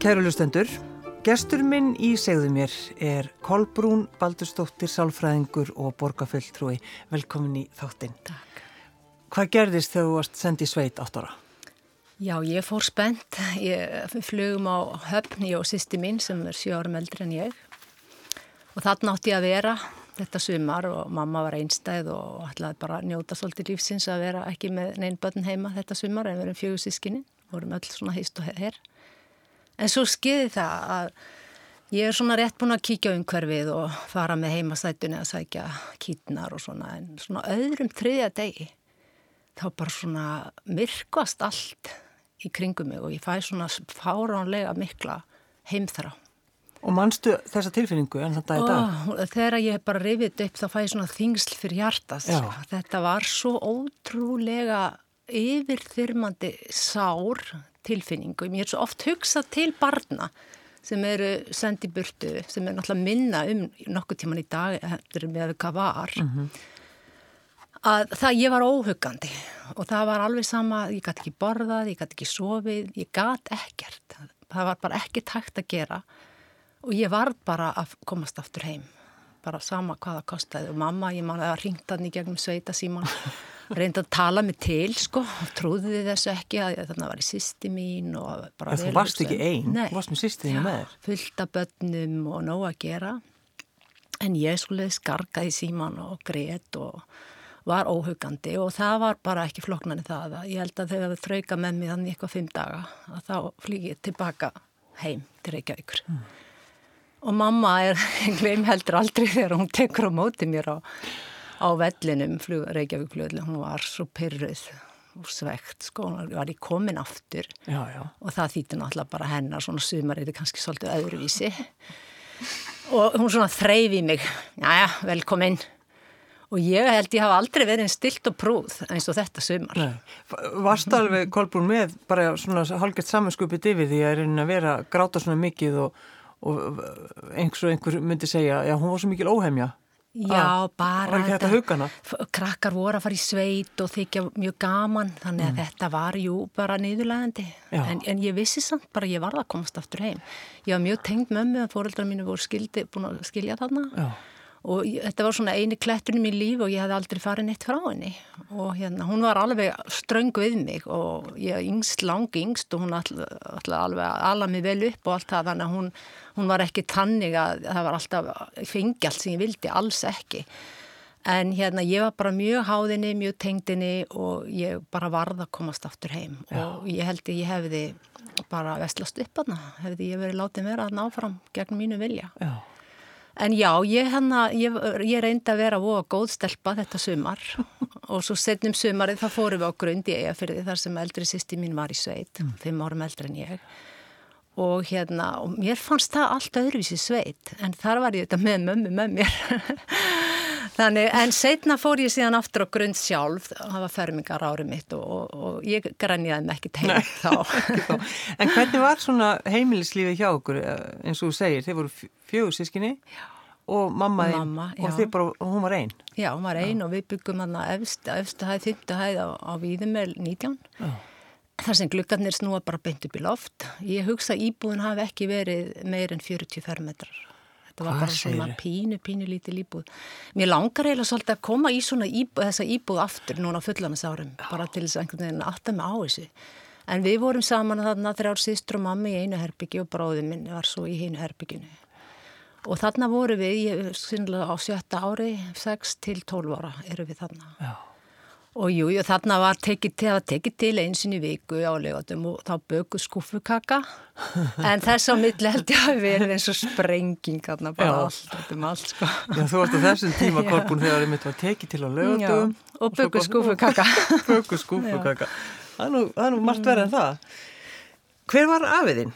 Kæru lustendur, gestur minn í segðu mér er Kolbrún Baldurstóttir, sálfræðingur og borgarfulltrúi. Velkomin í þáttinn. Takk. Hvað gerðist þegar þú varst sendið sveit átt ára? Já, ég fór spennt. Ég flugum á höfn, ég og sýsti mín sem er sjö árum eldri en ég. Og þarna átti ég að vera þetta sumar og mamma var einstæð og ætlaði bara að njóta svolítið lífsins að vera ekki með neinn börn heima þetta sumar en við erum fjögur sískinni, vorum öll svona hýst og herr. En svo skiði það að ég er svona rétt búin að kíkja um hverfið og fara með heimasætunni að sækja kýtnar og svona en svona öðrum þriðja degi þá bara svona myrkvast allt í kringum mig og ég fæ svona fáránlega mikla heimþrá. Og mannstu þessa tilfinningu en þetta er? Og þegar ég bara rifið upp þá fæ ég svona þingsl fyrir hjartas. Þetta var svo ótrúlega yfirþyrmandi sár tilfinningu. Mér er svo oft hugsað til barna sem eru sendið burtu, sem er náttúrulega minna um nokkuð tíman í dag eftir með hvað var. Mm -hmm. Að það ég var óhugandi og það var alveg sama, ég gæti ekki borðað, ég gæti ekki sofið, ég gæti ekkert. Það var bara ekki tækt að gera og ég var bara að komast aftur heim. Bara sama hvaða kostiði og mamma, ég man að ringt hann í gegnum sveita síman reyndi að tala mig til sko, trúði þessu ekki að þannig að það var í sýsti mín og bara Þú varst ekki einn, þú varst með sýsti þínu með þér. Fullt af börnum og nóg að gera. En ég skulle skarkaði síman og greitt og var óhugandi og það var bara ekki floknani það ég held að þau þrauka með mig þannig eitthvað fimm daga að þá flýg ég tilbaka heim til Reykjavíkur. Mm. og mamma er gleym heldur aldrei þegar hún tekur á móti mér og á vellinum Reykjavík fljóðlega, hún var svo pyrruð og svegt, sko, hún var í komin aftur. Já, já. og það þýtti náttúrulega bara hennar svona sumar er kannski svolítið öðruvísi. Og hún svona þreyfi mig. Jájá, velkomin. Og ég held ég hafa aldrei verið einn stilt og prúð eins og þetta sumar. Nei. Varst alveg Kolbrún með bara svona halgett samanskupið yfir því að er að vera gráta svona mikið og, og einhver, einhver myndi segja, já hún var svo mikil óhemja Já, bara þetta, krakkar voru að fara í sveit og þykja mjög gaman, þannig að mm. þetta var jú bara niðurlegandi, en, en ég vissi samt bara ég varða að komast aftur heim. Ég var mjög tengd mömmu að fóreldrar mínu voru skildi, búin að skilja þarna Já. Og þetta var svona eini klettunum í líf og ég hef aldrei farið neitt frá henni. Og hérna, hún var alveg ströng við mig og ég yngst, langi yngst og hún alltaf alveg ala mig vel upp og allt það, þannig að hún hún var ekki tannig að það var alltaf fengi allt sem ég vildi, alls ekki. En hérna ég var bara mjög háðinni, mjög tengdinni og ég bara varða að komast aftur heim. Já. og ég held að ég hefði bara vestlast upp aðna, hefði ég verið látið vera að náfram gegn mínu vilja. Já. En já, ég, hana, ég, ég reyndi að vera og góð stelpa þetta sumar. Og svo setnum sumarið það fórum við á grund í eiga fyrir því þar sem eldri sýsti mín var í sveit, mm. fimm árum eldri en ég. Og hérna, og mér fannst það allt öðruvísi sveit, en þar var ég þetta með mömmu með mér þannig, en setna fór ég síðan aftur á grund sjálf, það var fermingar árið mitt og, og, og ég grænjaði mig ekkert heim þá. En hvernig var svona heimilislífi hjá okkur eins og þú segir, þeir voru fjögur sískinni og mamma þín og þið bara, og hún var einn Já, hún var einn og við byggum hann að efstu, hæð, þymtu hæð á, á Víðumel 19 Já. Þar sem gluggarnir snúa bara beint upp í loft. Ég hugsa að íbúðin hafi ekki verið meir en 40 fermetrar. Þetta var Hvað bara svona pínu, pínu lítið íbúð. Mér langar eiginlega svolítið að koma í svona íbúð, þessa íbúð aftur núna á fullanasárum, bara til þess einhvern veginn aðta mig á þessu. En við vorum saman þarna þrjár sýstur og mammi í einu herbyggi og bróðið minn var svo í hinu herbygginu. Og þarna voru við, ég synilega á sjötta ári, 6 til 12 ára eru við þarna. Já. Og jú, jú, þarna var tekið til, tekið til einsin í viku á legatum og þá bökuð skúfukaka en þess á milli held ég að verið eins og sprenging þarna bara allt, þetta er allt sko. Já, þú varst á þessum tíma korpun þegar það mitt var tekið til á legatum og bökuð skúfukaka. Bökuð skúfukaka. Það er nú margt verið en það. Hver var afiðinn?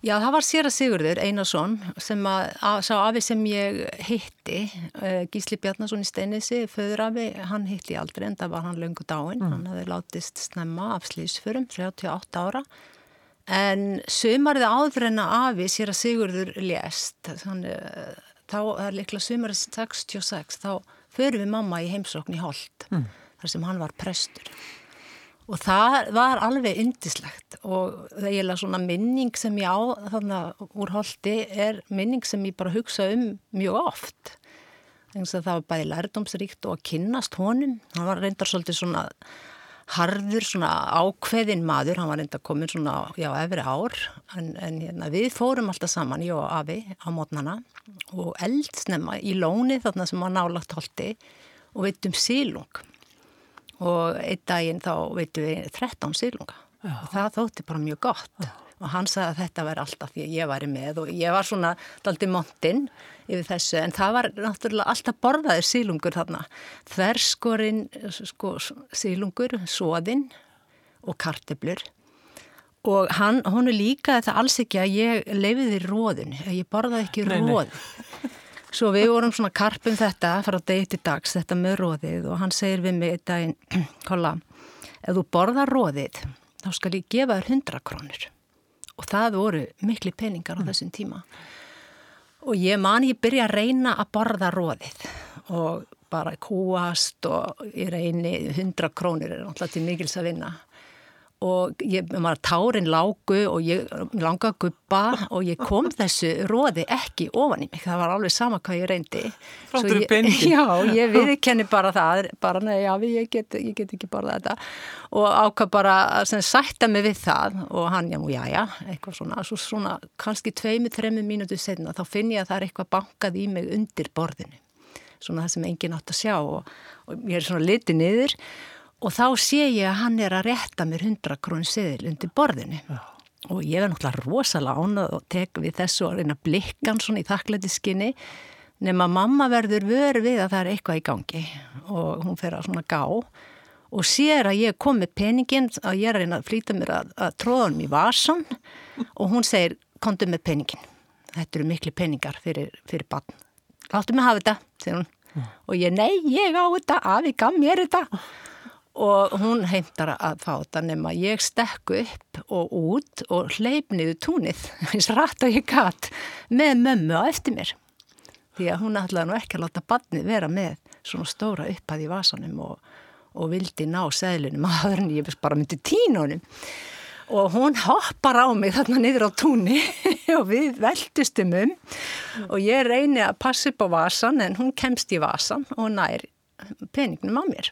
Já, það var Sera Sigurður Einarsson sem að, að sá afi sem ég hitti, uh, Gísli Bjarnason í Steinissi, föðurafi, hann hitti aldrei en það var hann löngu dáin, mm. hann hefði látist snemma af slísförum, 38 ára, en sömarið áður en að afi Sera Sigurður lést, þannig uh, þá er líklega sömarið 66, þá förum við mamma í heimsókn í Holt, mm. þar sem hann var prestur og það var alveg yndislegt. Og eiginlega svona minning sem ég á þannig úr holdi er minning sem ég bara hugsa um mjög oft. Það var bæði lærdomsríkt og að kynnast honum. Hann var reyndar svolítið svona harður, svona ákveðin maður. Hann var reyndar komin svona já, efri ár. En, en hérna, við fórum alltaf saman, ég og Afi á mótnana. Og eldsnemma í lóni þarna sem var nálagt holdi og veitum sílung og einn daginn þá veitum við 13 sílunga Já. og það þótti bara mjög gott. Já. og hann sagði að þetta væri alltaf því að ég væri með. Og ég var svona daldi montinn yfir þessu. En það var náttúrulega alltaf borðaðir sílungur þarna. Þverskorinn sko, sílungur, svoðinn og karteblur og hann, hún er líka þetta alls ekki að ég leifiði róðin, ég borðaði ekki róð Svo við vorum svona karpum þetta frá degi til dags, þetta með róðið og hann segir við mig einn daginn, kolla, ef þú borðar róðið þá skal ég gefa þér 100 krónir og það voru miklu peningar á mm. þessum tíma. Og ég man ég byrja að reyna að borða róðið og bara kúast og ég reyni 100 krónir er náttúrulega til mikils að vinna og ég var tárin lágu og ég langa guppa og ég kom þessu róði ekki ofan í mig, það var alveg sama hvað ég reyndi. Fráttur í peningin Já, ég viðkenni bara það bara neði, já, ég get, ég get ekki bara þetta. Og ákvað bara að sætta mig við það og hann, já, já, já eitthvað svona, svo svona kannski tveimu, þremu mínutu senna, þá finn ég að það er eitthvað bankað í mig undir borðinu. Svona það sem enginn átt að sjá og, og ég er svona litið niður og þá sé ég að hann er að rétta mér 100 krón seðil undir borðinu. Já. og ég er náttúrulega rosalega ánað og tek við þessu og reyna blikkan svona í þakklæti skinni nema mamma verður vör við að það er eitthvað í gangi. Og hún fer að svona gá. Og sér að ég kom með peningin að ég er að reyna að flýta mér að, að tróða hann í vasan og hún segir kontu með peningin þetta eru miklu peningar fyrir, fyrir barn. Láttu mig hafa þetta, segir hún. Og ég, nei, ég á þetta, afi gaf mér þetta og hún heimtar að fá þetta nema ég stekku upp og út og hleyp niður túnið eins rætt og ég gatt með mömmu á eftir mér. Því að hún ætlaði nú ekki að láta barnið vera með svona stóra uppað í vasanum og, og vildi ná seglunum aður en ég bara myndi tínunum og hún hoppar á mig þarna niður á túnni og við veldustum um. Og ég reyni að passa upp á vasan en hún kemst í vasan og nær peningnum á mér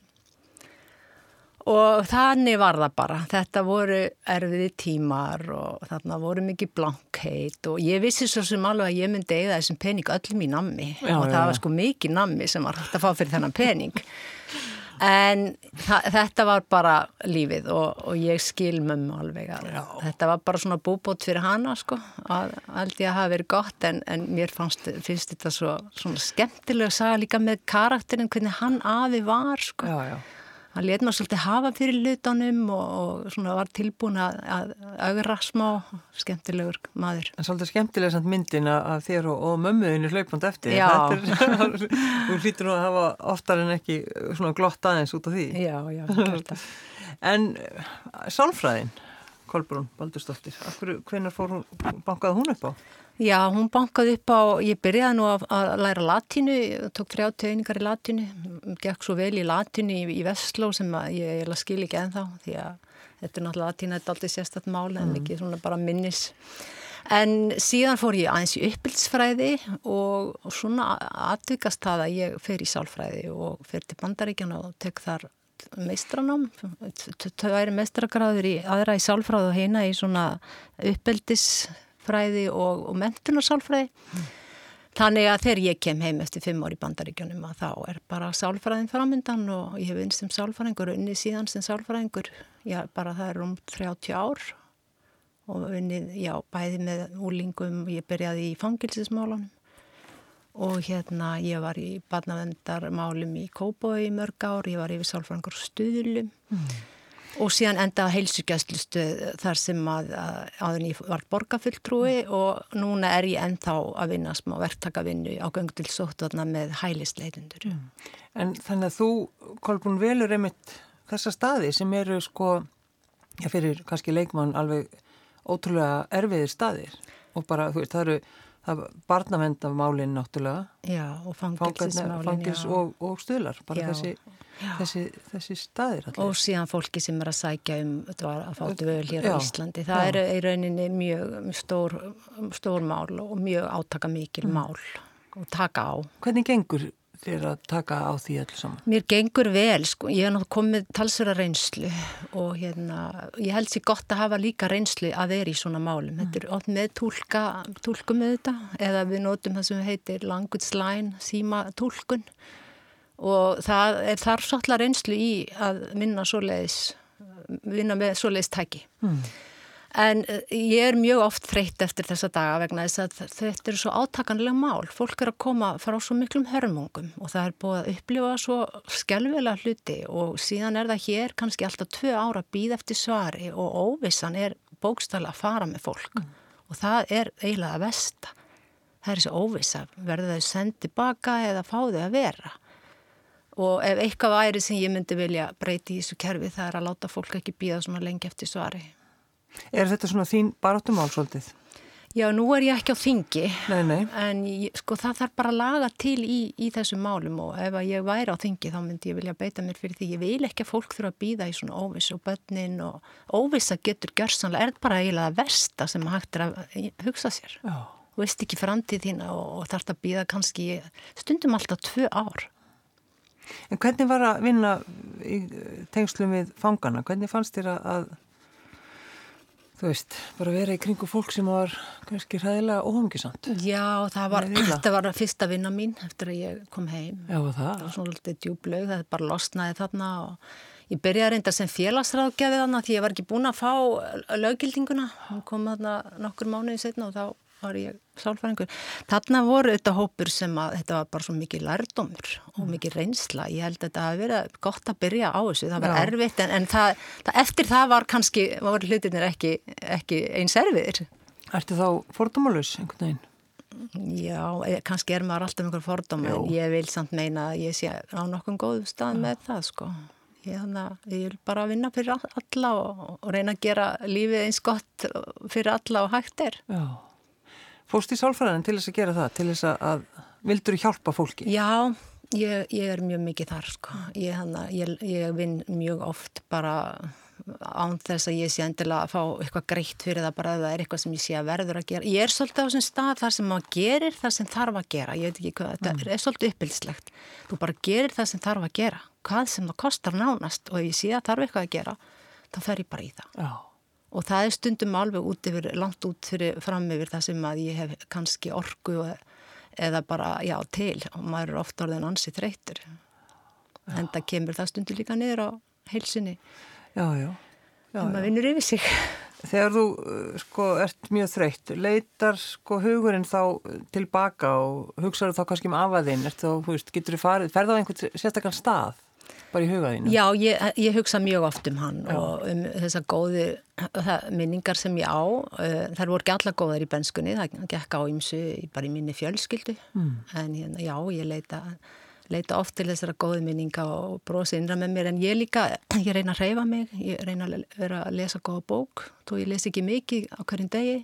og þannig var það bara. Þetta voru erfiði tímar og þarna voru mikið blankheit og ég vissi svo sem alveg að ég myndi eigða þessum pening öllum í nammi já, og það já, var sko mikið nammi sem var hægt að fá fyrir þennan pening. En þetta var bara lífið og, og ég skil mömmu alveg að já. þetta var bara svona búbót fyrir hana sko að held ég að hafa verið gott en, en mér fannst, finnst þetta svo svona skemmtilega að sagja líka með karakterin hvernig hann afi var sko. Já, já hann let maður svolítið hafa fyrir lutanum og, og svona var tilbúin að, að augra smá skemmtilegur maður. En svolítið skemmtilega samt myndin að þér og, og mömmuðinu hlaupand eftir. Já. Þú hlýtur nú að hafa oftar en ekki svona glott aðeins út af því. Já, já, þetta. en eh, sálfræðin, Kolbrún Baldurstóttir, hvernig fór hún, bankaði hún upp á? Já, hún bankaði upp á, ég byrjaði nú að, að læra latínu, tók þrjá tegningar í latínu, gekk svo vel í latínu í, í Vestló sem ég, ég skil ekki ennþá því að þetta er náttúrulega latínu, þetta er aldrei sérstatt mál en mm. ekki svona bara minnis. En síðan fór ég aðeins í uppbyldsfræði og, og svona aðvikast það að ég fer í sálfræði og fer til bandaríkjana og tek þar meistranám, það væri meistragráður í aðra í sálfræði og heina í svona uppbyldisfræði sálfræði og, og mentunarsálfræði mm. þannig að þegar ég kem heim eftir fimm ári í bandaríkjunum að þá er bara sálfræðin framöndan og ég hef vinst sem sálfræðingur og unni síðan sem sálfræðingur. Já, bara það er um 30 ár og unni, já, bæði með úlingum, ég byrjaði í fangilsismálunum og hérna ég var í badnavendarmálum í Kóboi í mörg ár, ég var yfir sálfræðingur stuðlum. Mm og síðan enda heilsugjastlustuð þar sem að áðurinn ég var borgarfulltrúi og núna er ég ennþá að vinna smá verktakavinnu á gangu til sóttvarna með hælisleitundur. Mm. En þannig að þú, Kolbún, velur einmitt þessa staði sem eru sko, já fyrir kannski leikmann alveg ótrúlega erfiðir staðir og bara, þú veist, það eru það barnavendamálinn náttúrulega. Já, og fangilsismálinn. Fangils og, og stuðlar, bara Já. þessi, þessi, þessi staðir allir. Og síðan fólki sem er að sækja um að fá dvöl hér Já. á Íslandi. Það Já. er í rauninni mjög stór, stór mál og mjög átaka mikil Mm. mál og taka á. Hvernig gengur þér að taka á því allir saman? Mér gengur vel, sko. Ég hef náttúrulega komið talsverða reynslu og hérna, ég held sér gott að hafa líka reynslu að vera í svona málum. Þetta er oft með túlka, túlkum með þetta eða við notum það sem heitir language line, síma túlkun og það er þar svolítið reynslu í að vinna svoleiðis, vinna með svoleiðis tæki. Mm. En eh, ég er mjög oft þreytt eftir þessa daga vegna þess að þetta er svo átakanlega mál. Fólk er að koma frá svo miklum hörmungum og það er búið að upplifa svo skelvilega hluti og síðan er það hér kannski alltaf tvö ára býð eftir svari og óvissan er bókstæðlega að fara með fólk og það er eiginlega að vesta. Það er þessi óvissa, verður þau sendið tilbaka eða fá þau að vera. Og ef eitthvað væri sem ég myndi vilja breyti í þessu kerfi það er að láta fólk ekki býða svona lengi eftir svari. Er þetta svona þín baráttumál svolítið? Já, nú er ég ekki á þingi, Nei, nei. en ég, sko, það þarf bara að laga til í, í þessum málum og ef ég væri á þingi þá myndi ég vilja beita mér fyrir því. Ég vil ekki að fólk þurfa að býða í svona óviss og börnin og óvissa getur gjörsanlega, er bara eiginlega versta sem hægt er að hugsa sér. Já. Þú veist ekki framtíð þína og, og þarf að býða kannski stundum alltaf tvö ár. En hvernig var að vinna í tengslum við fangana? Hvernig fannst þér að, að þú veist, bara vera í kringu fólk sem var kannski hræðilega óhangisamt? Já, það var, þetta var fyrsta vinna mín eftir að ég kom heim. Já, það það. var svona lítið djúblaug, það bara losnaði þarna og ég byrjaði reynda sem félagsráðgjafi þarna því ég var ekki búin að fá löggildinguna, hún kom þarna nokkur mánuði setna og þá var ég sálfæringur. Þarna voru þetta hópur sem að þetta var bara svo mikið lærdómur og mikið reynsla. Ég held að þetta hafi verið gott að byrja á þessu, það var Já. erfitt en, en það, það, eftir það var kannski, voru hlutinir ekki, ekki eins erfiðir. Ertu þá fordómalus einhvern veginn? Já, eh, kannski er maður alltaf einhver fordóma en ég vil samt meina að ég sé á nokkuð góðum stað með það sko. Ég, ég vil bara vinna fyrir all- alla og, og reyna að gera lífið eins gott fyrir alla og hægt er. Já. Fórst í sálfræðin til þess að gera það, til þess að, að vildur hjálpa fólki? Já, ég, ég er mjög mikið þar sko. Ég, hana, ég, ég vinn mjög oft bara án þess að ég sé endilega að fá eitthvað greitt fyrir það bara ef það er eitthvað sem ég sé að verður að gera. Ég er svolítið á þessum stað þar sem maður gerir það sem þarf að gera. Ég veit ekki hvað, þetta er svolítið uppbyldslegt. Þú bara gerir það sem þarf að gera. Hvað sem það kostar nánast og ef ég sé að þarf eitthvað að gera, þá fer ég bara í það. Já. Og það er stundum alveg út yfir, langt út fyrir, fram yfir það sem að ég hef kannski orgu eða bara, já, til og maður er ofta orðin ansi þreytur. En það kemur það stundum líka niður á heilsinni Já, já. já, en maður vinnur yfir sig. Þegar þú uh, sko ert mjög þreytt, leitar sko hugurinn þá tilbaka og hugsaður þá kannski um afaðinn, ertu þá, þú veist, getur þú farið, ferð á einhvern sérstakann stað, bara í hugaðinu? Já, ég, ég hugsa mjög oft um hann Já. og um þessar það, minningar sem ég á. Uh, þær voru ekki alla góðar í benskunni, það gekk á ymsu bara í minni fjölskyldu. Mm. En hérna, já, ég leita, leita oft til þessara góði minninga og brosi innra með mér. En ég líka, ég reyna að reyfa mig, ég reyna að vera að lesa góða bók, þó ég les ekki mikið á hverjum degi.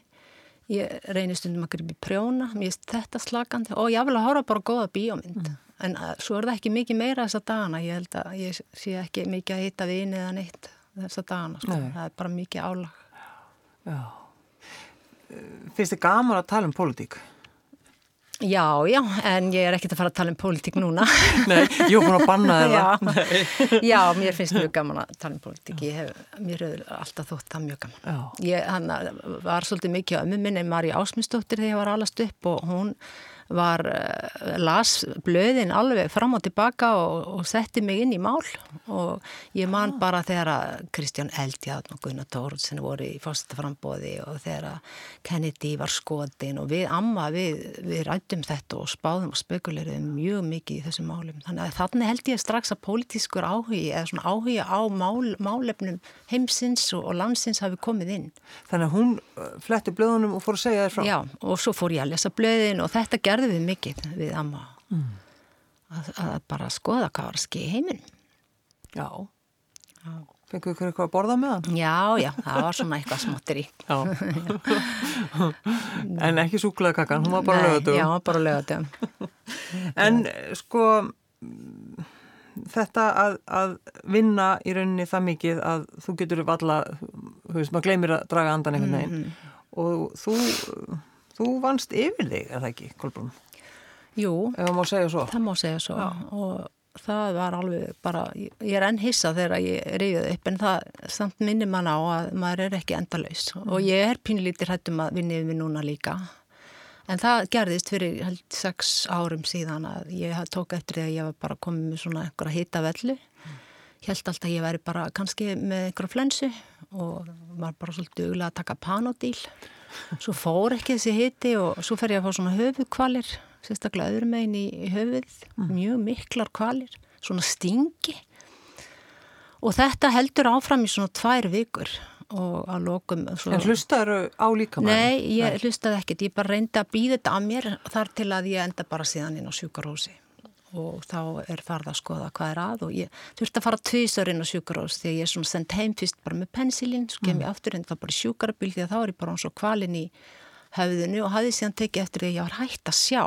Ég reynir stundum að gripa í prjóna, mér finnst þetta slakandi og ég vil að horfa bara góða bíómynd. En uh, svo er það ekki mikið meira þessa dagana, ég held að ég sé ekki mikið að hitta vini eða neitt þessa dagana, sko. Nei. það er bara mikið álag. Já. Finnst þið gaman að tala um pólitík? Já, já, en ég er ekkert að fara að tala um pólitík núna. Nei, var búin að banna þér Já. það. Já, mér finnst mjög gaman að tala um pólitík. Hef, mér hefur alltaf þótt það mjög gaman. Ég hann, var svolítið mikið á ömmu minni, Marja Ásmundsdóttir, þegar ég var alast upp og hún var, uh, las blöðin alveg fram og tilbaka og, og setti mig inn í mál og ég man bara þegar að Kristján Eldjátt og Gunnar Tóruðsen voru í fórstaframbóði og þegar að Kennedy var skotin og við amma, við, við rættum þetta og spáðum og spekuleruðum mjög mikið í þessum málum. Þannig að þannig held ég strax að pólitískur áhugi eða svona áhugi á mál, málefnum heimsins og, og landsins hafi komið inn. Þannig að hún uh, fletti blöðunum og fór að segja þér frá. Já, og svo fór ég að lesa blöðin og þetta gerði við mikið við amma. Að, að bara skoða hvað var að ski heiminn. Já. Já. Fengur ykkur eitthvað að borða með hann? Já, já, það var svona eitthvað smottir í. Já. en ekki súklaði kakkan, hún var bara lögatum. Já, bara lögatum. en sko, þetta að, að vinna í rauninni það mikið að þú getur valla, þú veist, maður gleymir að draga andan einhvern veginn. Mm -hmm. Og þú, þú vannst yfir þig, er það ekki, Kolbrún? Jú. Ef það má segja svo. Það má segja svo. Já. Og það var alveg bara, ég er enn hissa þegar ég reyðið upp en það samt minnir mann á að maður er ekki endalaus mm. og ég er pínlítir hættum að vinniði við núna líka en það gerðist fyrir held sex árum síðan að ég tók eftir því að ég var bara komið með svona einhverja hita vellu mm. held alltaf að ég væri bara kannski með einhverja flensu og var bara svolítið auðvitað að taka panodíl svo fór ekki þessi hiti og svo fer ég að fá svona höfukvalir sérstaklega öðrum meginn í, í höfuð, mm. mjög miklar kvalir, svona stingi og þetta heldur áfram í svona tvær vikur og að lokum svo... En hlustaður á líkamann? Nei, ég Nei. hlustaði ekkert, ég bara reyndi að býða þetta að mér þar til að ég enda bara síðan inn á sjúkarósi og þá er farið að skoða hvað er að og ég þurfti að fara tvísar inn á sjúkarós því að ég er svona sendt heim fyrst bara með pensilinn, svo kem ég mm. aftur inn þá bara í sjúkarabíl því að þá er ég bara eins og kvalin í höfðinu og hafði síðan tekið eftir því að ég var hægt að sjá.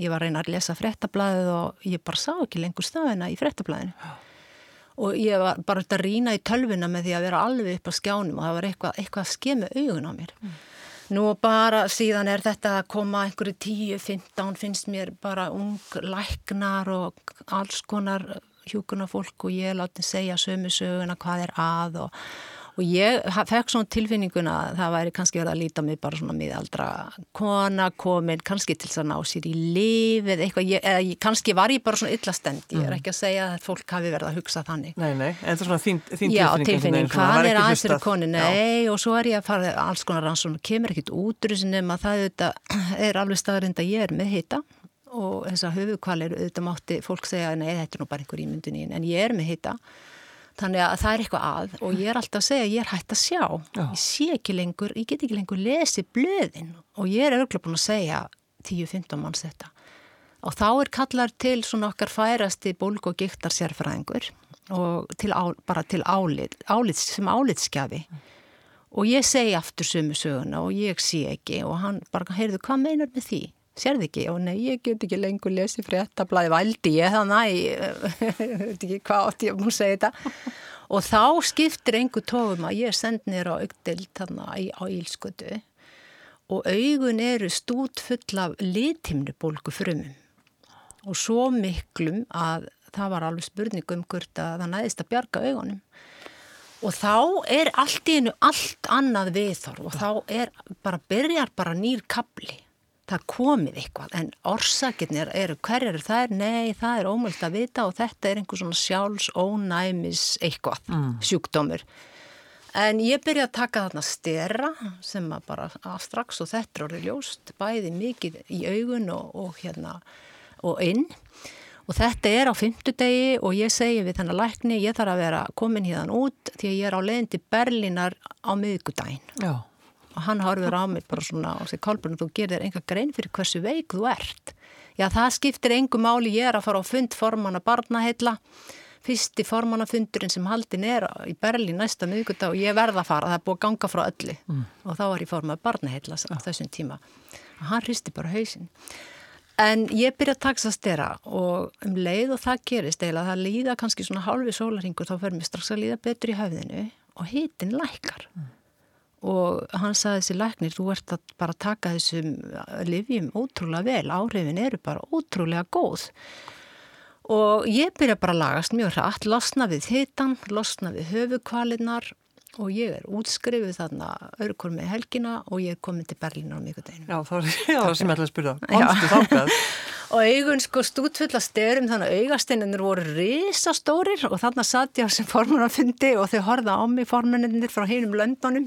Ég var að reyna að lesa frettablaðið og ég bara sá ekki lengur stafina í frettablaðinu og ég var bara að rýna í tölvuna með því að vera alveg upp á skjánum og það var eitthvað, eitthvað nú bara síðan er þetta að koma einhverju 10-15 finnst mér bara ung læknar og alls konar hjúkunarfólk og ég láti segja sömu söguna hvað er að og og ég fekk svona tilfinninguna að það væri kannski verið að líta mig bara svona miðaldra kona komin kannski til þess að ná sér í lif eða eitthvað, ég, eða kannski var ég bara svona illastend, ég er mm. ekki að segja að fólk hafi verið að hugsa þannig. Nei, nei, en það er svona þín, þín Já, tilfinning, hvað er aðeins fyrir koni, nei, Já. og svo er ég að fara alls konar rannsókn, kemur ekkit útrúsinum að það er alveg staðarind að ég er með hita. Og þess að höfukvalir auðvitað mátti fólk segja, nei, þetta er nú bara einhver ímyndin en ég er með hita Þannig að það er eitthvað að og ég er alltaf að segja að ég er hægt að sjá. Já. Ég sé ekki lengur, ég get ekki lengur lesið blöðin og ég er örgulega búin að segja 10-15 manns þetta. Og þá er kallar til svona okkar færasti bólk og giktar sérfræðingur og til á, bara til álit, álit sem álitskjafi. Og ég segi aftur sömu söguna og ég sé ekki og hann bara, heyrðu, hvað meinar með því? Sérði ekki? Og nei, ég get ekki lengur lesið fréttablaði, valdi ég þannig veit ekki hvað átt ég múið segja þetta. Og þá skiptir einhver tófum að ég send nýra á augdild þannig á ílskötu og augun eru stút full af litimnubólku frumum og svo miklum að það var alveg spurning um hvort að það næðist að bjarga augunum. Og þá er allt í hennu allt annað viðþorf og þá er bara, byrjar bara nýr kabli það komið eitthvað en orsakirnir eru, hver eru það? Nei, það er ómöld að vita og þetta er einhver svona sjálfs ónæmis eitthvað, mm. sjúkdómur. En ég byrja að taka þarna stera sem að bara að strax og þetta er orðið ljóst, bæði mikið í augun og, og hérna og inn og þetta er á fymtudegi og ég segi við þennan lækni, ég þarf að vera komin hérna út því að ég er á leiðin til Berlínar á miðgudaginn. Já og hann horfur á mig bara svona og segir Kolbrun þú gerir enga grein fyrir hversu veik þú ert. Já það skiptir engu máli ég er að fara á fund formanna barnaheilla. Fyrsti formannafundurinn sem haldin er í Berlín næsta miðgudag og ég verða að fara, það er búið að ganga frá öllu. Mm. og þá var ég formað barnaheilla á þessum tíma. Og hann hristi bara hausin en ég byrja að taksa stera og um leið og það gerist eða það líða kannski svona hálfi sólaringur þá fer mér strax að líða betur í höfðinu og hitin lækar mm og hann saði þessi læknir, þú ert að bara taka þessum livjum ótrúlega vel, áhrifin eru bara ótrúlega góð. Og ég byrja bara að lagast mjög hratt, losna við hitan, losna við höfukvalinnar og ég er útskrifuð þarna örkur með helgina og ég er komin til Berlín á mjög deginu. Já, það var sem ég ætlaði að spyrja, komstu þákað? og augun sko stútfull að styrum þannig að augasteininir voru risastórir og þannig satt ég á sem formunafundi og þau horða á mig formuninir frá heinum löndunum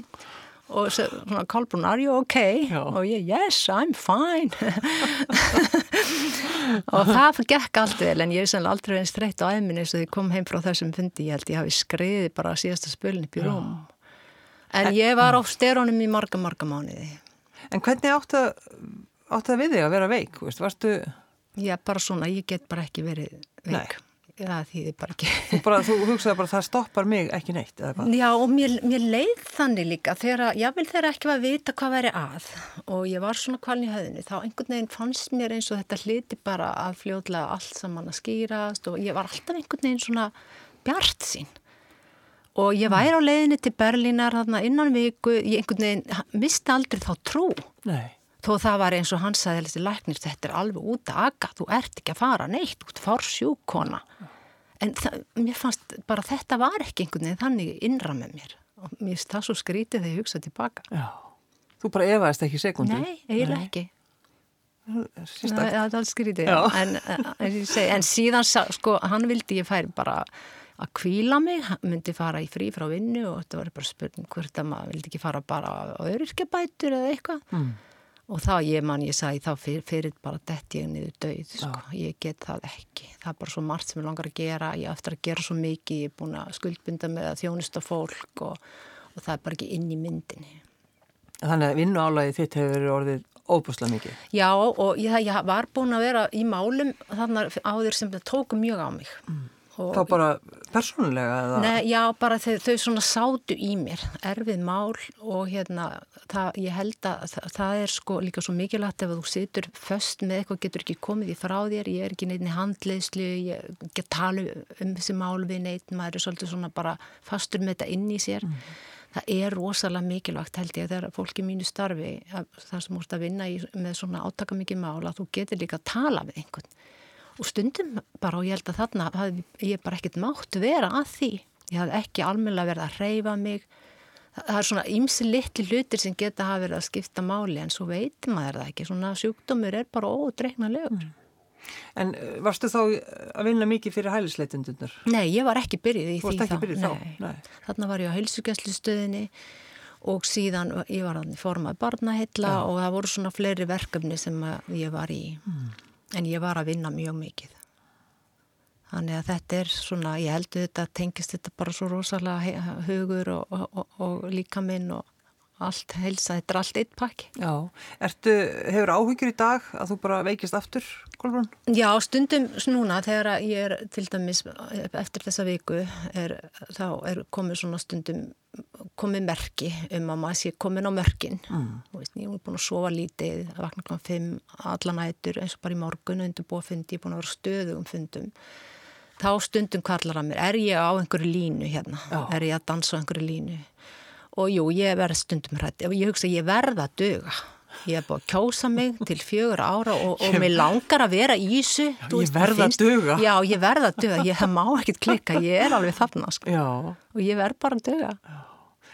og svona Kolbrún, are you okay? Já. og ég, yes, I'm fine og það gekk allt vel en ég er sannlega aldrei einn streitt á æminni eins og því kom heim frá þessum fundi ég held ég hafi skriði bara síðasta spölin upp í rúm en, ég var á styrónum í marga, marga mánuði En hvernig áttu það við þig að vera veik? Varstu... Já, bara svona, ég get bara ekki verið veik Nei. Það þýðir bara ekki. Þú, bara, þú hugsaði bara það stoppar mig ekki neitt? Já, og mér, mér leið þannig líka þegar, vil þegar ekki var að vita hvað væri að og ég var svona kvalin í höfðinu, þá einhvern veginn fannst mér eins og þetta hliti bara að fljóðlega allt saman að skýrast og ég var alltaf einhvern veginn svona bjart sín og ég væri á leiðinni til Berlínar innan viku, ég einhvern veginn misti aldrei þá trú. Nei. Þó það var eins og hann sagði þessi læknir, þetta er alveg út að aga, þú ert ekki að fara neitt, út fár sjúkona. En það, mér fannst bara þetta var ekki einhvern veginn þannig innra með mér. Og mér það svo skrítið þegar ég hugsaði tilbaka. Já. Þú bara efaðist ekki sekundu? Nei, eiginlega ekki. Það er alveg skrítið. En, en, segi, en síðan, sko, hann vildi ég færi bara að kvíla mig, myndi fara í frí frá vinnu og þetta var bara spurning hvort að maður vildi ekki fara bara á öryskjabætur eða eitthvað. Mm. Og þá ég mann, ég sagði þá fyrir, fyrir bara dett ég niður döið, sko. Ég get það ekki. Það er bara svo margt sem ég langar að gera. Ég eftir að gera svo mikið, ég er búin að skuldbunda með að þjónusta fólk og, og það er bara ekki inn í myndinni. Þannig að vinnu álæði þitt hefur orðið óbúslega mikið. Já og ég, ég var búin að vera í málum þannig áður sem það tóku mjög á mig. Mm. Þá bara persónulega? Eða? Nei, já, bara þau, þau svona sátu í mér, erfið mál og hérna, það, ég held að það, það er sko líka svo mikilvægt ef þú situr föst með eitthvað, getur ekki komið í frá þér, ég er ekki neitt í handleyslu, ég get tala um þessi mál við neitt, maður er svolítið svona bara fastur með þetta inn í sér. Mm. Það er rosalega mikilvægt held ég þegar fólki mínu starfi, þar sem múst að vinna í, með svona átaka mikið mál, að þú getur líka að tala við einhvern og stundum bara og ég held að þarna hafði ég bara ekkert mátt vera að því ég hafði ekki almennilega verið að reyfa mig það er svona ymsi litli hlutir sem geta hafa verið að skipta máli en svo veitum maður það ekki svona sjúkdómur er bara ódreiknalegur mm. En varstu þá að vinna mikið fyrir hælisleitundunar? Nei, ég var ekki byrjuð í því þá. Byrjuð Nei. Nei. Þarna var ég á heilsugjastlustöðinni og síðan ég var að formað barnaheilla ja. og það voru svona fleiri verkefni sem ég var í mm en ég var að vinna mjög mikið. Þannig að þetta er svona ég heldur þetta, tengist þetta bara svo rosalega hugur og, og, og líka minn og allt helsa, þetta er allt eitt pakki Já, Ertu, hefur áhyggjur í dag að þú bara veikist aftur, Kolbrún? Já, stundum snúna þegar ég er til dæmis eftir þessa viku er, þá er komið svona stundum komið merki um að maður sé komin á mörkin mm. veist, ég hef búin að sofa lítið að vakna kl. 5 allan ættur eins og bara í morgun undir búið að fundi, ég er búin að vera stöðugum fundum þá stundum kallar að mér er ég á einhverju línu hérna Já. er ég að dansa á einhverju línu og jú, ég verð stundum hrætt ég hugsa ég verða að döga ég hef búin að kjósa mig til fjögur ára og, og mér langar að vera í þessu ég verða að döga Já, ég verða að döga, ég má ekkert klikka. Ég er alveg þarna sko. og ég verð bara að döga Já.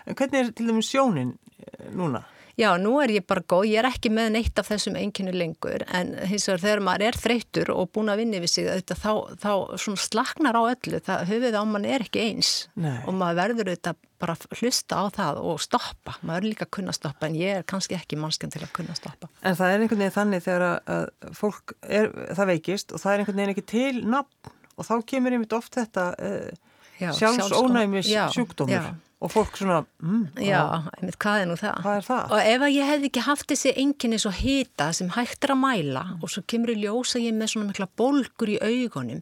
En hvernig er til dæmis sjónin eh, núna? Já, nú er ég bara góð, ég er ekki með neitt af þessum einnkynni lengur en hins vegar þegar maður er þreytur og búin að vinni við sig þetta, þá, þá slagnar á öllu, það höfuð á mann er ekki eins Nei. og maður verður þetta bara hlusta á það og stoppa, maður er líka að kunna stoppa en ég er kannski ekki mannskjönd til að kunna stoppa. En það er einhvern veginn þannig þegar að fólk er, það veikist og það er einhvern veginn ekki til nafn og þá kemur einmitt oft þetta uh, sjálfsónæmis sjúkdómur. Og fólk svona mm, Já, einmitt, hvað er nú það? Er það? Og ef ég hefði ekki haft þessi enginni svo hita sem hægt er að mæla og svo kemur ég ljósa ég með svona mikla bolgur í augunum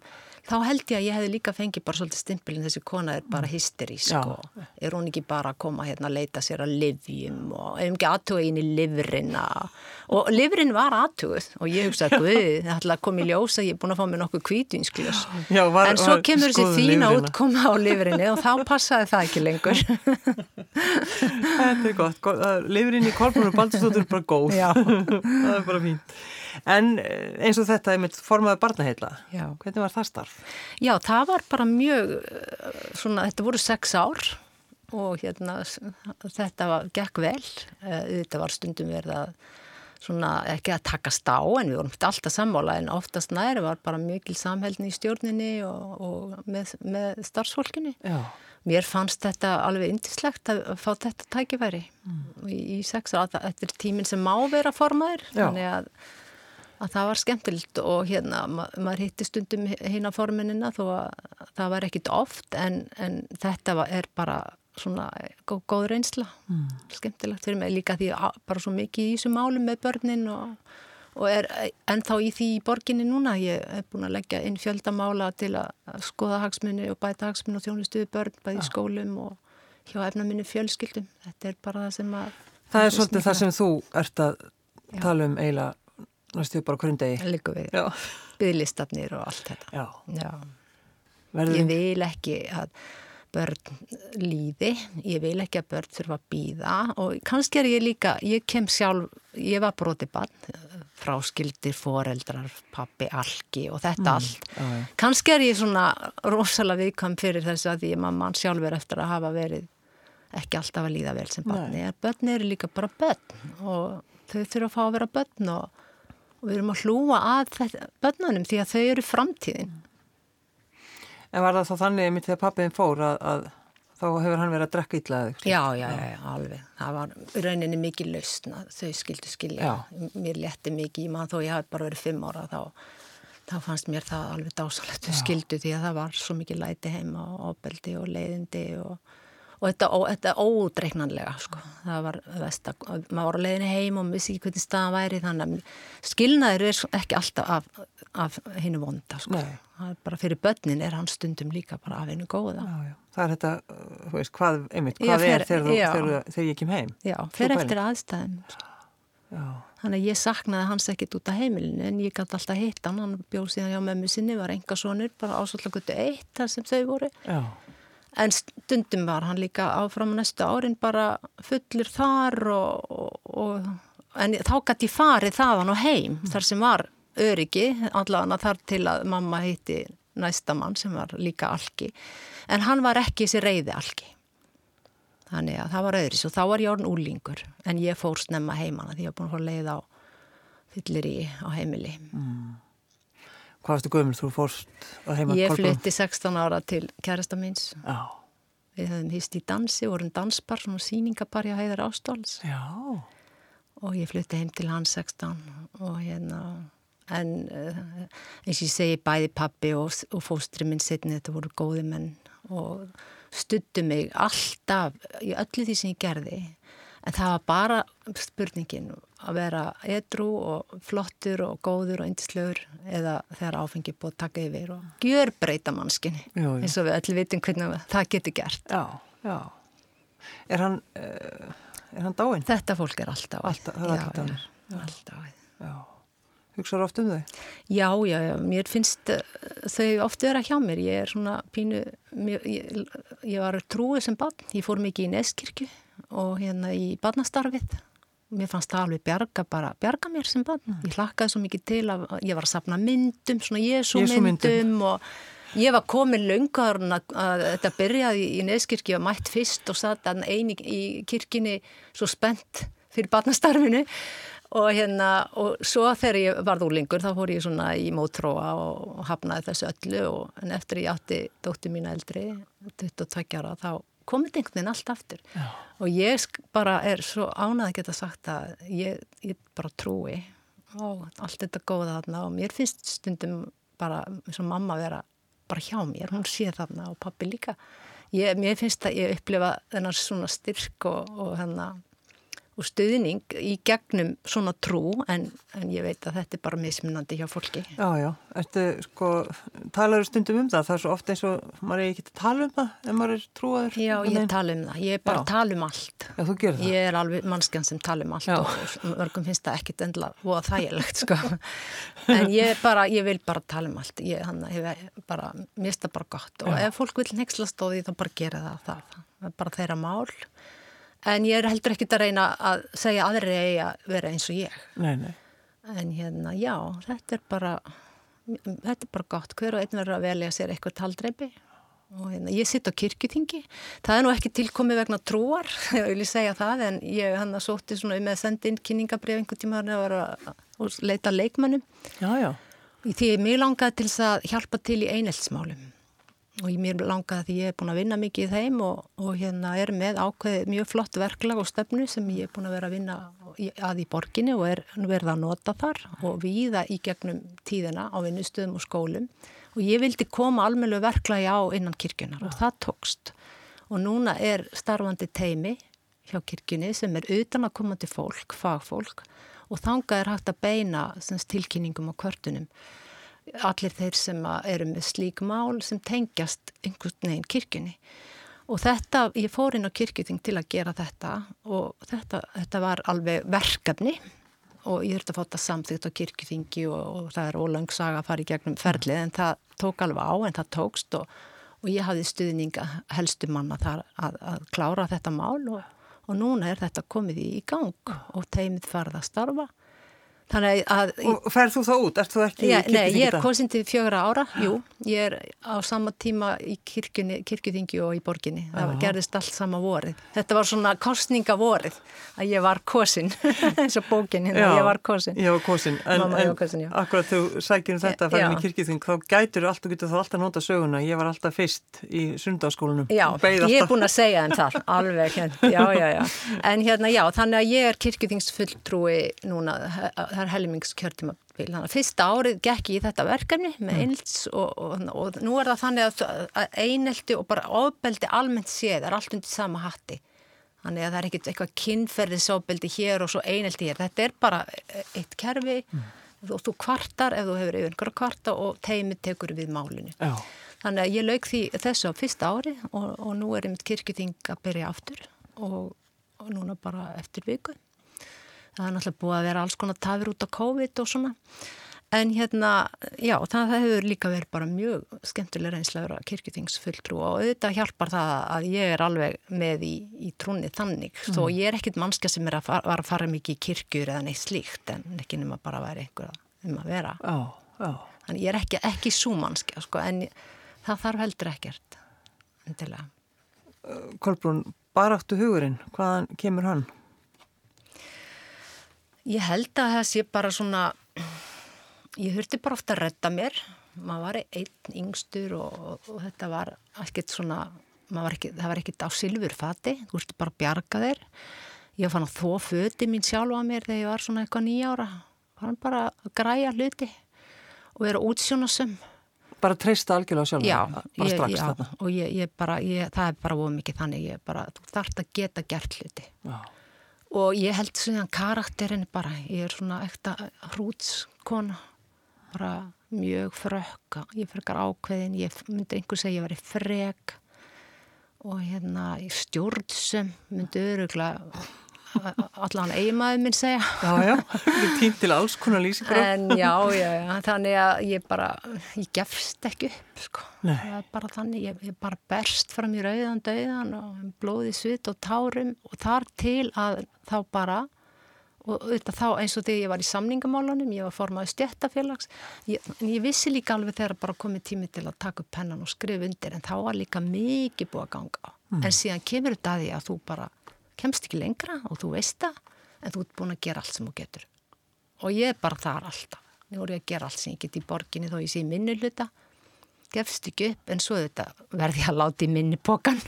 þá held ég að ég hefði líka fengið bara svolítið stimpilin þessi kona er bara hysterísk Já. og er hún ekki bara að koma hérna að leita sér að livjum og ef ekki aðtuga inn í livrina og livrin var aðtuguð og ég hugsaði að það ætla að koma í ljósa ég er búin að fá mér nokkuð kvítinsklus en svo kemur þessi þína útkoma á livrinni og þá passaði það ekki lengur. Þetta er gott. Livrin í kolbunum baldurstóttur er bara góð. Það er bara fínt En eh, eins og þetta er mitt formaði barnaheila, Já. hvernig var það starf? Já, það var bara mjög, eh, svona, þetta voru sex ár og hérna þetta var, gekk vel, eh, þetta var stundum verið að svona ekki að takast á en við vorum alltaf sammála en oftast næri var bara mjög samhældni í stjórninni og, og með, með starfsfólkinni. Já. Mér fannst þetta alveg indislegt að fá þetta tækifæri mm. í, í sex ára. Þetta er tíminn sem má vera formaður, þannig að að það var skemmtilegt og hérna ma maður hitti stundum á forminina þó að það var ekkit oft en, en þetta var, er bara svona góð, góð reynsla mm. skemmtilegt fyrir mig líka því bara svo mikið í þessu málu með börnin og, og er ennþá í því í borginni núna. Ég hef búin að leggja inn fjöldamála til að skoða hagsmunni og bæta hagsmunni og þjónustuði börn bæði í skólum og hjá efnaminni fjölskyldum. Þetta er bara það sem að... Það er svolítið það sem þú ert að Já. tala um eiginlega næstu bara hverjum degi. Líku við. Byðlistafnir og allt þetta. Já. Já. Verður... Ég vil ekki að börn líði, ég vil ekki að börn þurfa að býða og kannski er ég líka, ég kem sjálf, ég var broti bann, fráskildir, foreldrar, pappi, algi og þetta mm, allt. Ja. Kannski er ég svona rosalega viðkvæm fyrir þess að ég mamma sjálfur eftir að hafa verið ekki alltaf að líða vel sem barni. Börn eru líka bara börn og þau þurfa að fá að vera börn og, og við erum að hlúa að börnunum því að þau eru framtíðin. En var það þá þannig mitt þegar pappiðin fór að, að þá hefur hann verið að drekka ítlaðið? Já, já, já, já, alveg. Það var rauninni mikið lausna, þau skildu skilja. Já. Mér letti mikið, mann þó ég hafi bara verið fimm ára þá, þá fannst mér það alveg dásalegt. Þau skildu því að það var svo mikið læti heima og ábeldi og leiðindi og og þetta, og, þetta ódreiknanlega sko. það var vest að maður voru að leiðinu heim og vissi ekki hvernig staðan væri þannig að skilnaður er ekki alltaf af, af hennu vonda sko. bara fyrir börnin er hann stundum líka bara af hennu góða já, já. það er þetta, þú veist, hvað, einmitt, hvað já, fer, er þegar, þegar, þegar ég kem heim já, fyrir eftir aðstæðum sko. þannig að ég saknaði hans ekkit út af heimilinu en ég gæti alltaf hitt hann hann bjóð síðan hjá mömmu sinni, var enga sonur bara ásvöldlega eitt þar sem þau voru já En stundum var hann líka áfram næstu árin bara fullir þar og, og, og en þá gæti farið þaðan og heim mm. þar sem var öryggi allavega þar til að mamma heiti næsta mann sem var líka algi en hann var ekki þessi reyði algi þannig að það var öðris og þá var ég orðin úlingur en ég fór snemma heimana því ég var búin að fóra leið á fyllir í á heimili mm. Hvað varstu gömul þú fórst að heima? Ég flytti 16 ára til kærasta minns. Já. Við höfum hýst í dansi, vorum danspar, svona síningapar hjá Heiðar Ástóls. Já. Og ég flytti heim til hans 16 og hérna, en uh, eins og ég segi bæði pappi og, og fóstri minn setni, þetta voru góði menn og stuttu mig alltaf í öllu því sem ég gerði. En það var bara spurningin að vera edru og flottur og góður og indislögur eða þegar áfengi búið að taka yfir og gjör breyta mannskinni eins og við öll vitum hvernig það getur gert. Já, já. Er hann, uh, er hann dáinn? Þetta fólk er alltaf. Alltaf, er alltaf. Já, alltaf. Já. Hugsaður oft um þau? Já, já, já. Mér finnst uh, þau oft vera hjá mér. Ég er svona pínu, mér, ég, ég var trúið sem barn. Ég fór mikið í Neskirkju og hérna í barnastarfið mér fannst það alveg bjarga bara, bjarga mér sem barn. Mm. Ég hlakkaði svo mikið til að ég var að sapna myndum, svona Jésu myndum og ég var komin laungar að, að þetta byrjaði í neðskirkji og mætt fyrst og satt eini í kirkini svo spennt fyrir barnastarfinu og hérna og svo þegar ég varð úrlingur þá fór ég svona í mótróa og hafnaði þessu öllu og en eftir ég átti dótti mín eldri 22 ára þá komið einhvern veginn allt aftur. Já. og ég bara er svo ánað að geta sagt að ég, ég bara trúi á allt þetta góða þarna og mér finnst stundum bara eins og mamma vera bara hjá mér, hún sé þarna og pappi líka. Ég, mér finnst að ég upplifa þennar svona styrk og, og hennar og stuðning í gegnum svona trú en, en ég veit að þetta er bara mismunandi hjá fólki. Já, já, ertu sko, talar þú stundum um það? Það er svo ofta eins og maður er ekki að tala um það ef maður er trúaður? Já, ég tala um það, ég er bara að tala um allt. Já, þú gerir það? Ég er alveg mannskjan sem tala um allt já. og mörgum finnst það ekkit endla og þægilegt sko. en ég, bara, ég vil bara tala um allt, ég hann, hef bara, mér finnst það bara gott og já. ef fólk vil nexlast á því þá bara gera það, það, það er bara þeirra mál en ég er heldur ekkit að reyna að segja aðri eigi að vera eins og ég. Nei, nei. en hérna, já, þetta er bara þetta er bara gott, hver og einn verður að velja sér eitthvað taldreipi. Og hérna, ég sitt á kirkjutingi það er nú ekki tilkomið vegna trúar ég vil segja það, en ég hann að sóti svona um að senda inn kynningabref einhvern tíma að vera að leita leikmannum já, já. því mér langaði til að hjálpa til í eineltsmálum og ég mér langaði því ég er búin að vinna mikið í þeim og, og hérna er með ákveð mjög flott verklag og stefnu sem ég er búin að vera að vinna að í borginni og er verða að nota þar og viða í gegnum tíðina á vinnustöðum og skólum og ég vildi koma almeinlega verklagi á innan kirkjunar og það tókst og núna er starfandi teimi hjá kirkjunni sem er utan að koma til fólk, fagfólk og þangað er hægt að beina tilkynningum og kvörtunum. Allir þeir sem eru með slík mál sem tengjast einhvern veginn kirkjunni. Og þetta, ég fór inn á kirkjuting til að gera þetta og þetta, þetta var alveg verkefni og ég þurfti að þetta samþýtt á kirkjutingi og, og það er ólöng saga að fara í gegnum ferlið en það tók alveg á en það tókst og, og ég hafði stuðninga helstu manna þar að, að klára þetta mál og, og núna er þetta komið í gang og teimið farið að starfa Að, og færð þú þá út? Erst þú ekki já, nei, ég er kosindi fjögra ára, jú, ég er á sama tíma í kirkjuþingi og í borginni, það var, gerðist allt sama vorið. Þetta var svona kostningavorið að ég var kosin, eins og bókinni, hérna, ég var kosin. Ég var kosin, en, en kosin, akkurat þú sækir um þetta að fara inn í kirkjuþing, þá gætur þú alltaf, getur þú alltaf nota söguna, ég var alltaf fyrst í sundarskólanum. Já, ég er búin að segja en það, alveg, já, já, já, en hérna, já, það er helmingskjörtímabil. Þannig að fyrsta árið gekk ég í þetta verkefni með mm. eins og, og, og nú er það þannig að, einelti og bara ofbeldi almennt séð er allt undir sama hatti. Þannig að það er ekkert eitthvað kynferðisofbeldi hér og svo einelti hér. Þetta er bara eitt kerfi mm. og þú kvartar ef þú hefur yfir einhverja kvarta og teimið tekur við málinu. Já. Þannig að ég lauk því þessu á fyrsta ári og, og nú er einmitt kirkjuþing að byrja aftur og núna bara eftir viku það er náttúrulega búið að vera alls konar tafir út á COVID og svona en hérna, já, það hefur líka verið bara mjög skemmtilega reynslegur að kirkjuþingsfulltrú og auðvitað hjálpar það að ég er alveg með í, í trúni þannig, mm. þó ég er ekkit mannska sem er að fara, var að fara mikið í kirkjur eða neitt slíkt, en ekki nema bara að vera einhver um að vera oh, oh. þannig ég er ekki, ekki súmannska sko, en það þarf heldur ekkert endilega Kolbrún, baráttu hugurinn, hvaðan kemur hann? Ég held að það sé bara svona, ég hurti bara ofta að redda mér, maður var einn yngstur og, og, þetta var ekkert svona, var ekki, það var ekkert á silfurfati, þú hurti bara að bjarga þér. Ég fann að þó föti mín sjálfa mér þegar ég var svona eitthvað nýjára, fann bara að græja hluti og vera útsjónasum. Bara treysta algjörlega sjálf já, bara strax já, þarna. og ég, ég bara, ég, það er bara ómikið mikið þannig, ég bara, þú þarfst að geta gert hluti. Já og ég held svona karakterin bara, ég er svona ekta hrútskona bara mjög frökk ég frekar ákveðin, ég myndi einhver segja ég var í frek. Og hérna stjórnsum myndi öruglega allan eiginmaður minn segja Já, já, það er tínt til alls konar lýsingur En já, já, já, þannig að ég bara, ég gefst ekki upp sko, Nei. það er bara þannig ég, ég bara berst fram í rauðan döðan og blóði svit og tárum og þar til að þá bara og þetta þá eins og þegar ég var í samningamálunum ég var formaði stjættafélags en ég vissi líka alveg þegar bara komið tími til að taka upp pennan og skrifa undir en þá var líka mikið búið að ganga mm. en síðan kemur þetta að því að þú bara kemst ekki lengra og þú veist það en þú ert búin að gera allt sem þú getur. Og ég er bara þar alltaf. Nú er ég að gera allt sem ég get í borginni þó ég sé minni hluta gefst ekki upp en svo verði ég að láta í minni bókan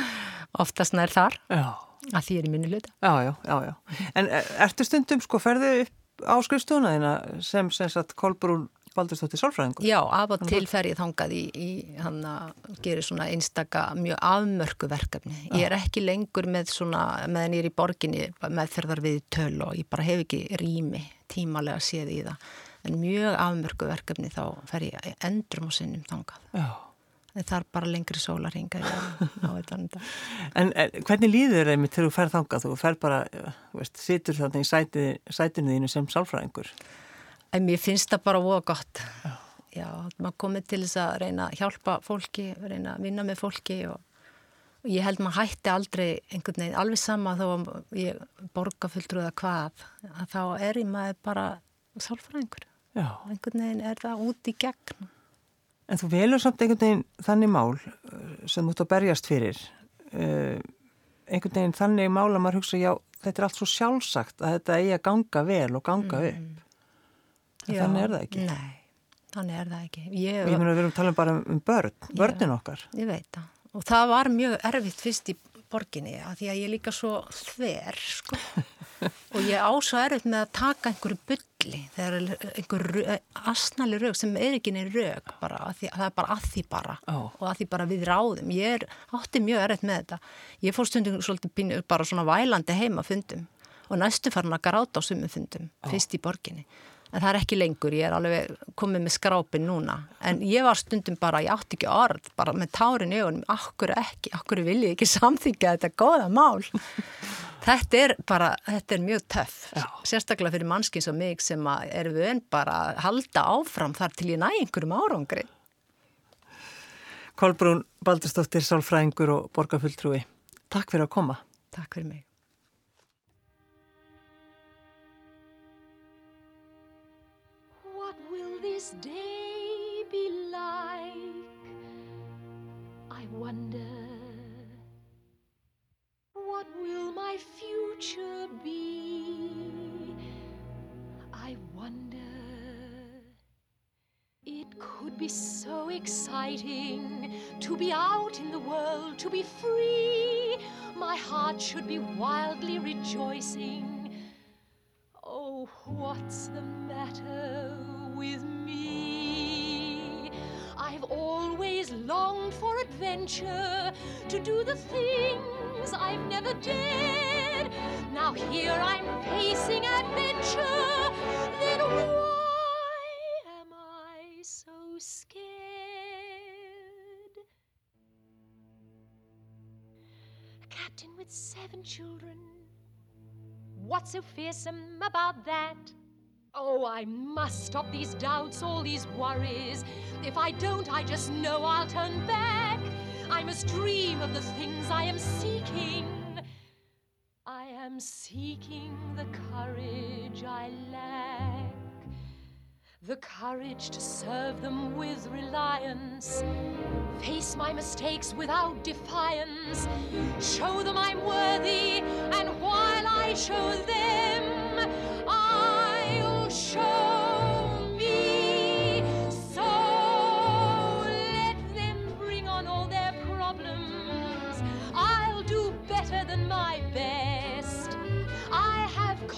oftast nær þar já. að því er í minni hluta Já, já, já, já. En eh, ertu stundum sko ferðu upp á skrifstjónaðina sem sem sagt Kolbrún Baldurstóttir Sálfræðingur. Já, af og til fer ég þangað í, í hann að gera svona einstaka mjög afmörku verkefni. Já. Ég er ekki lengur með svona, meðan ég er í borginni meðferðar við töl og ég bara hef ekki rými tímalega séð í það. En mjög afmörku verkefni þá fer ég endrum og sinnum þangað. Já. Það er bara lengri sólarhinga á þetta. En, en hvernig líður þeim til þú fer þangað? Þú fer bara, veist, situr þannig í sæti, sætinu þínu sem sálfræðingur? En mér finnst það bara óa gott. Já. Já, maður komið til þess að reyna að hjálpa fólki, reyna að vinna með fólki og, og ég held maður hætti aldrei einhvern veginn, alveg sama þó að ég borga fulltrúða hvað, að þá er ég maður bara sálfræðingur. Já. Einhvern veginn er það út í gegn. En þú velur samt einhvern veginn þannig mál uh, sem þú ætti að berjast fyrir. Uh, einhvern veginn þannig mál að maður hugsa, já, þetta er allt svo sjálfsagt að þetta eigi að ganga vel og ganga mm. upp. Þannig er það ekki. Nei, þannig er það ekki. Ég, ég meina við erum talað bara um börn, börnin okkar. Ég veit það. Og það var mjög erfitt fyrst í borginni að því að ég líka svo þver, sko. og ég ásá erfitt með að taka einhverju rugli, þegar einhver asnali rög sem er ekki neina rög bara, því, það er bara að því bara oh. og að því bara við ráðum, ég er átti mjög erriðt með þetta, ég fór stundum svolítið bara svona vælandi heima fundum og næstu farin að gráta á sumum fundum, oh. fyrst í borginni en það er ekki lengur, ég er alveg komið með skrápin núna, en ég var stundum bara, ég átti ekki orð, bara með tárin í ögunum, akkur ekki, akkur vil ég ekki samþykja þetta góða mál Þetta er bara, þetta er mjög töff, Já. sérstaklega fyrir mannskins og mig sem er vön bara að halda áfram þar til ég næ einhverjum árangri. Kolbrún Baldurstóttir, Sálfræðingur og Borgarfulltrúi, takk fyrir að koma. Takk fyrir mig. This day be like? I wonder What will my future be? I wonder. It could be so exciting to be out in the world, to be free. My heart should be wildly rejoicing. Oh, what's the matter with me? I've always longed for adventure, to do the things I've never did. Now here I'm facing adventure. Then why am I so scared? A captain with seven children. What's so fearsome about that? Oh, I must stop these doubts, all these worries. If I don't, I just know I'll turn back. I must dream of the things I am seeking. I am seeking the courage I lack. The courage to serve them with reliance. Face my mistakes without defiance. Show them I'm worthy, and while I show them,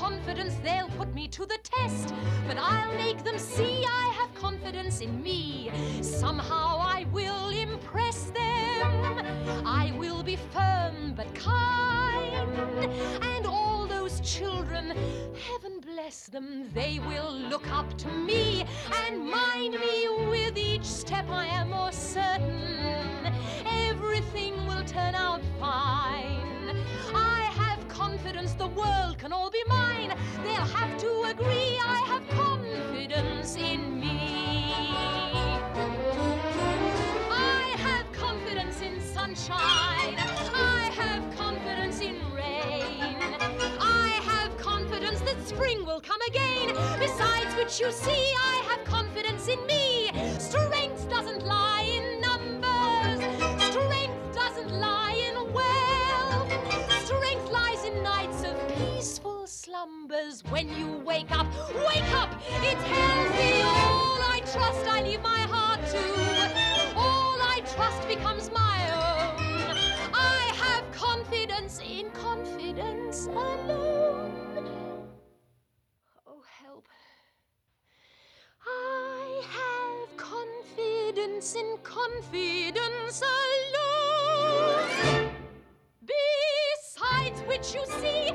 confidence they'll put me to the test, but I'll make them see I have confidence in me. Somehow I will impress them. I will be firm but kind, and all those children, heaven bless them, they will look up to me and mind me with each step I am more certain. Everything will turn out fine. I have confidence the world can all be mine. Agree I have confidence in me. I have confidence in sunshine. I have confidence in rain. I have confidence that spring will come again. Besides which, you see, I have confidence in me. When you wake up, wake up! It tells me all I trust, I leave my heart to. All I trust becomes my own. I have confidence in confidence alone. Oh, help. I have confidence in confidence alone. Besides which, you see,